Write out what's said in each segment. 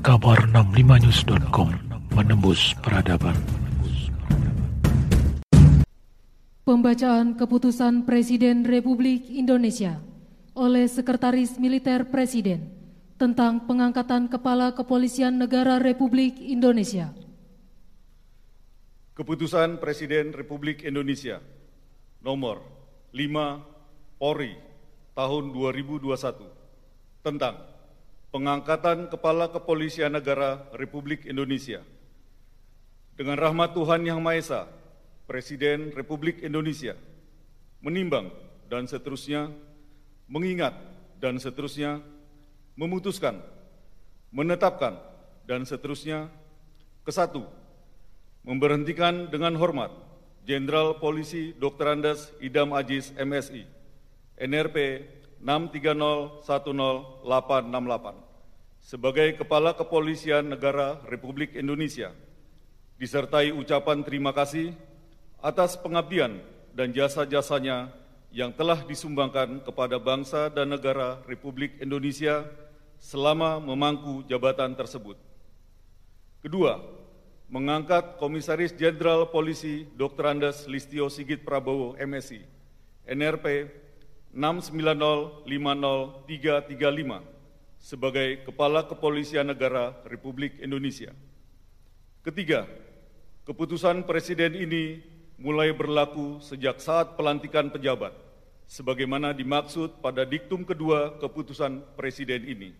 kabar 65news.com menembus peradaban. Pembacaan keputusan Presiden Republik Indonesia oleh Sekretaris Militer Presiden tentang pengangkatan Kepala Kepolisian Negara Republik Indonesia. Keputusan Presiden Republik Indonesia nomor 5 Polri tahun 2021 tentang pengangkatan Kepala Kepolisian Negara Republik Indonesia. Dengan rahmat Tuhan Yang Maha Esa, Presiden Republik Indonesia menimbang dan seterusnya, mengingat dan seterusnya, memutuskan, menetapkan dan seterusnya, kesatu, memberhentikan dengan hormat Jenderal Polisi Dr. Andes Idam Aziz MSI, NRP 6301088 sebagai Kepala Kepolisian Negara Republik Indonesia, disertai ucapan terima kasih atas pengabdian dan jasa-jasanya yang telah disumbangkan kepada bangsa dan negara Republik Indonesia selama memangku jabatan tersebut. Kedua, mengangkat Komisaris Jenderal Polisi Dr. Andes Listio Sigit Prabowo MSI, NRP 6905035 sebagai Kepala Kepolisian Negara Republik Indonesia. Ketiga, keputusan Presiden ini mulai berlaku sejak saat pelantikan pejabat, sebagaimana dimaksud pada diktum kedua keputusan Presiden ini.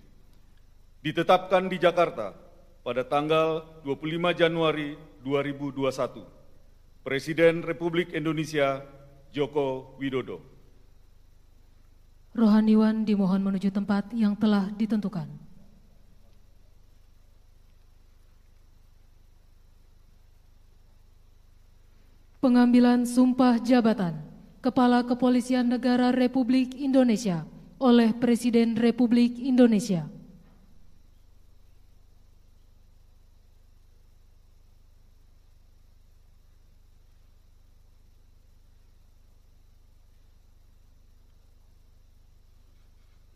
Ditetapkan di Jakarta pada tanggal 25 Januari 2021, Presiden Republik Indonesia Joko Widodo. Rohaniwan dimohon menuju tempat yang telah ditentukan. Pengambilan sumpah jabatan Kepala Kepolisian Negara Republik Indonesia oleh Presiden Republik Indonesia.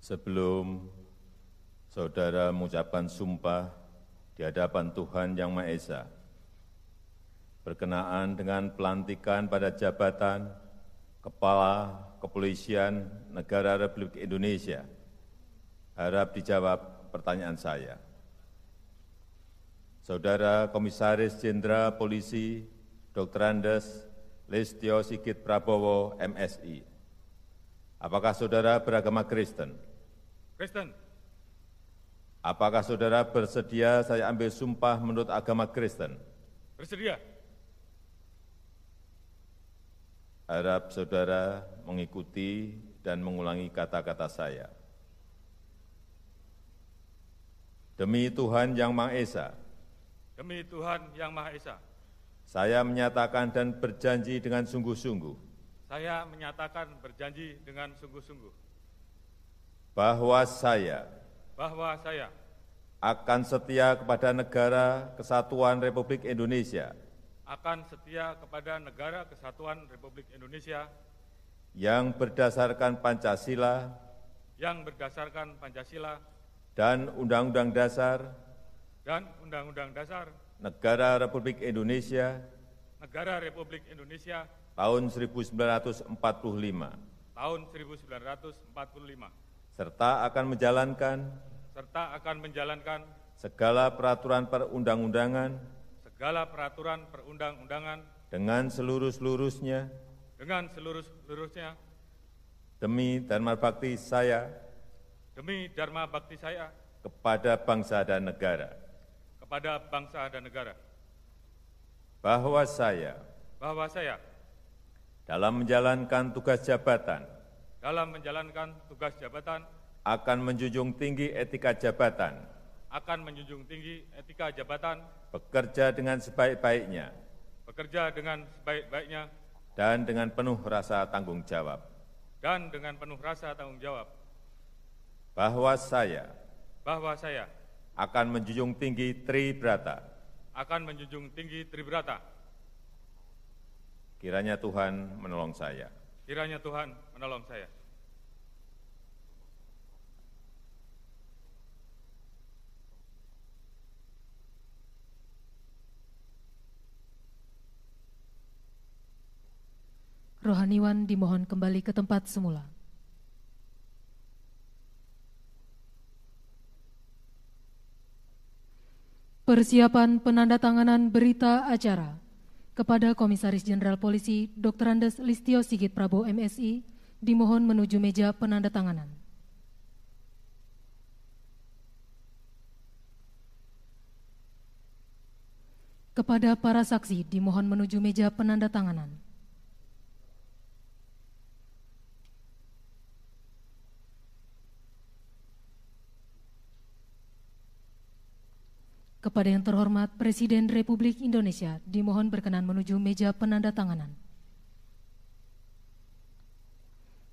Sebelum saudara mengucapkan sumpah di hadapan Tuhan Yang Maha Esa, berkenaan dengan pelantikan pada jabatan Kepala Kepolisian Negara Republik Indonesia, harap dijawab pertanyaan saya. Saudara Komisaris Jenderal Polisi Dr. Andes Listio Sigit Prabowo, MSI. Apakah saudara beragama Kristen? Kristen. Apakah saudara bersedia saya ambil sumpah menurut agama Kristen? Bersedia. Harap saudara mengikuti dan mengulangi kata-kata saya. Demi Tuhan Yang Maha Esa. Demi Tuhan Yang Maha Esa. Saya menyatakan dan berjanji dengan sungguh-sungguh. Saya menyatakan berjanji dengan sungguh-sungguh bahwa saya bahwa saya akan setia kepada negara kesatuan Republik Indonesia. akan setia kepada negara kesatuan Republik Indonesia yang berdasarkan Pancasila yang berdasarkan Pancasila dan Undang-Undang Dasar dan Undang-Undang Dasar Negara Republik Indonesia Negara Republik Indonesia tahun 1945 tahun 1945 serta akan menjalankan serta akan menjalankan segala peraturan perundang-undangan segala peraturan perundang-undangan dengan seluruh-seluruhnya. dengan seluruh-seluruhnya. Demi dharma bakti saya demi dharma bakti saya kepada bangsa dan negara. kepada bangsa dan negara. Bahwa saya bahwa saya dalam menjalankan tugas jabatan dalam menjalankan tugas jabatan akan menjunjung tinggi etika jabatan akan menjunjung tinggi etika jabatan bekerja dengan sebaik-baiknya bekerja dengan sebaik-baiknya dan dengan penuh rasa tanggung jawab. dan dengan penuh rasa tanggung jawab. Bahwa saya bahwa saya akan menjunjung tinggi Tribrata. akan menjunjung tinggi Tribrata. Kiranya Tuhan menolong saya Kiranya Tuhan menolong saya. Rohaniwan dimohon kembali ke tempat semula. Persiapan penandatanganan berita acara kepada Komisaris Jenderal Polisi Dr. Andes Listio Sigit Prabowo MSI dimohon menuju meja penandatanganan. Kepada para saksi dimohon menuju meja penandatanganan. Kepada yang terhormat Presiden Republik Indonesia dimohon berkenan menuju meja penandatanganan.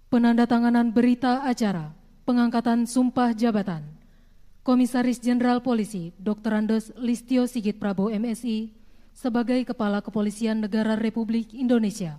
Penandatanganan berita acara pengangkatan sumpah jabatan Komisaris Jenderal Polisi Dr. Andes Listio Sigit Prabowo MSI sebagai Kepala Kepolisian Negara Republik Indonesia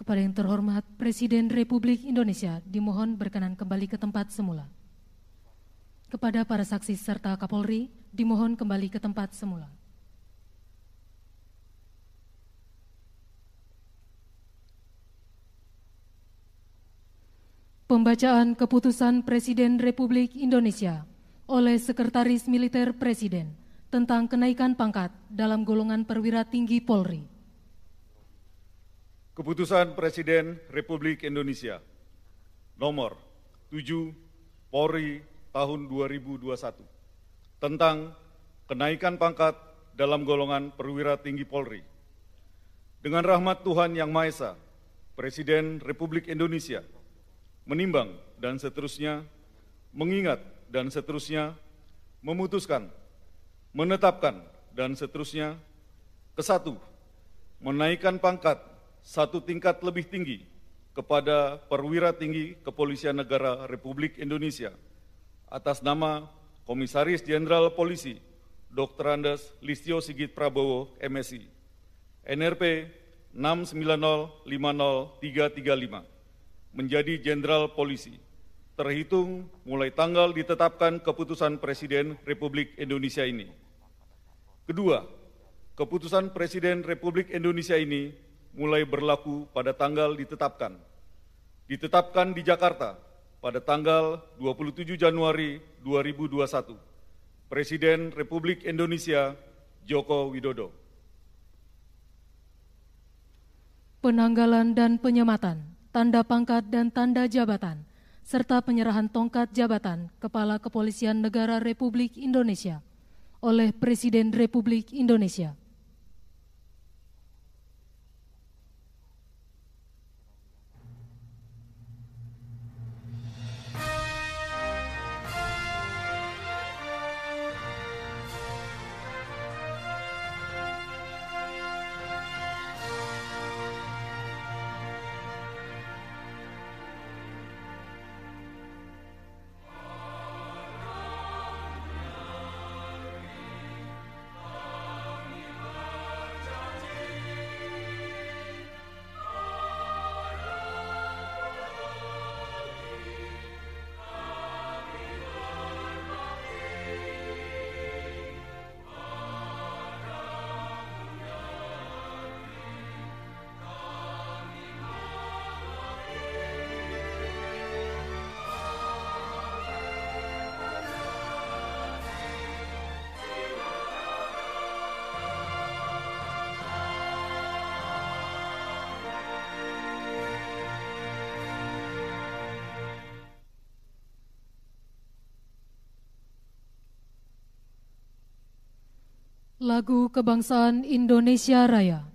Kepada yang terhormat Presiden Republik Indonesia dimohon berkenan kembali ke tempat semula. Kepada para saksi serta Kapolri dimohon kembali ke tempat semula. Pembacaan keputusan Presiden Republik Indonesia oleh Sekretaris Militer Presiden tentang kenaikan pangkat dalam golongan perwira tinggi Polri. Keputusan Presiden Republik Indonesia nomor 7 Polri tahun 2021 tentang kenaikan pangkat dalam golongan perwira tinggi Polri. Dengan rahmat Tuhan Yang Maha Esa, Presiden Republik Indonesia menimbang dan seterusnya, mengingat dan seterusnya, memutuskan, menetapkan dan seterusnya, kesatu, menaikkan pangkat satu tingkat lebih tinggi kepada perwira tinggi Kepolisian Negara Republik Indonesia atas nama Komisaris Jenderal Polisi Dr. Andes Listio Sigit Prabowo, MSI, NRP 6905035 menjadi Jenderal Polisi, terhitung mulai tanggal ditetapkan keputusan Presiden Republik Indonesia ini. Kedua, keputusan Presiden Republik Indonesia ini mulai berlaku pada tanggal ditetapkan. Ditetapkan di Jakarta pada tanggal 27 Januari 2021. Presiden Republik Indonesia Joko Widodo. Penanggalan dan penyematan, tanda pangkat dan tanda jabatan, serta penyerahan tongkat jabatan Kepala Kepolisian Negara Republik Indonesia oleh Presiden Republik Indonesia. Lagu Kebangsaan Indonesia Raya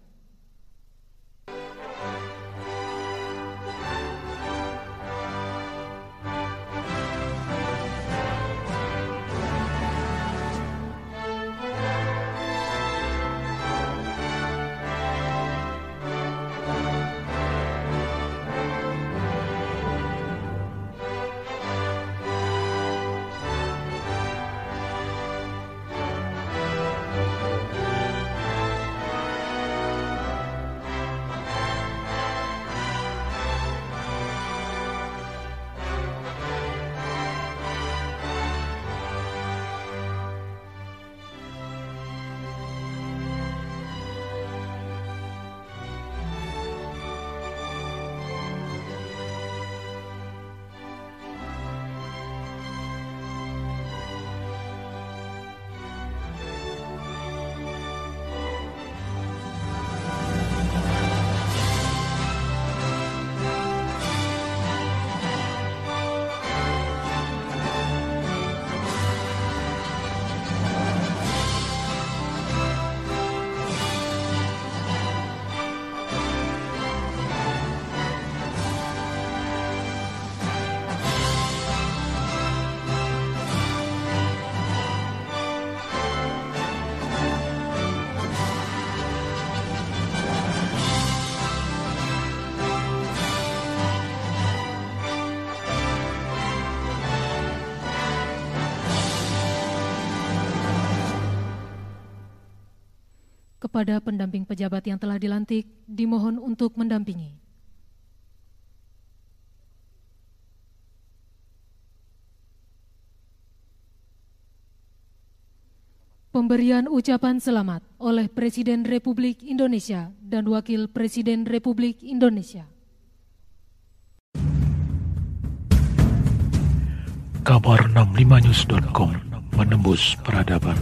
Kepada pendamping pejabat yang telah dilantik, dimohon untuk mendampingi. Pemberian ucapan selamat oleh Presiden Republik Indonesia dan Wakil Presiden Republik Indonesia. Kabar 65news.com menembus peradaban.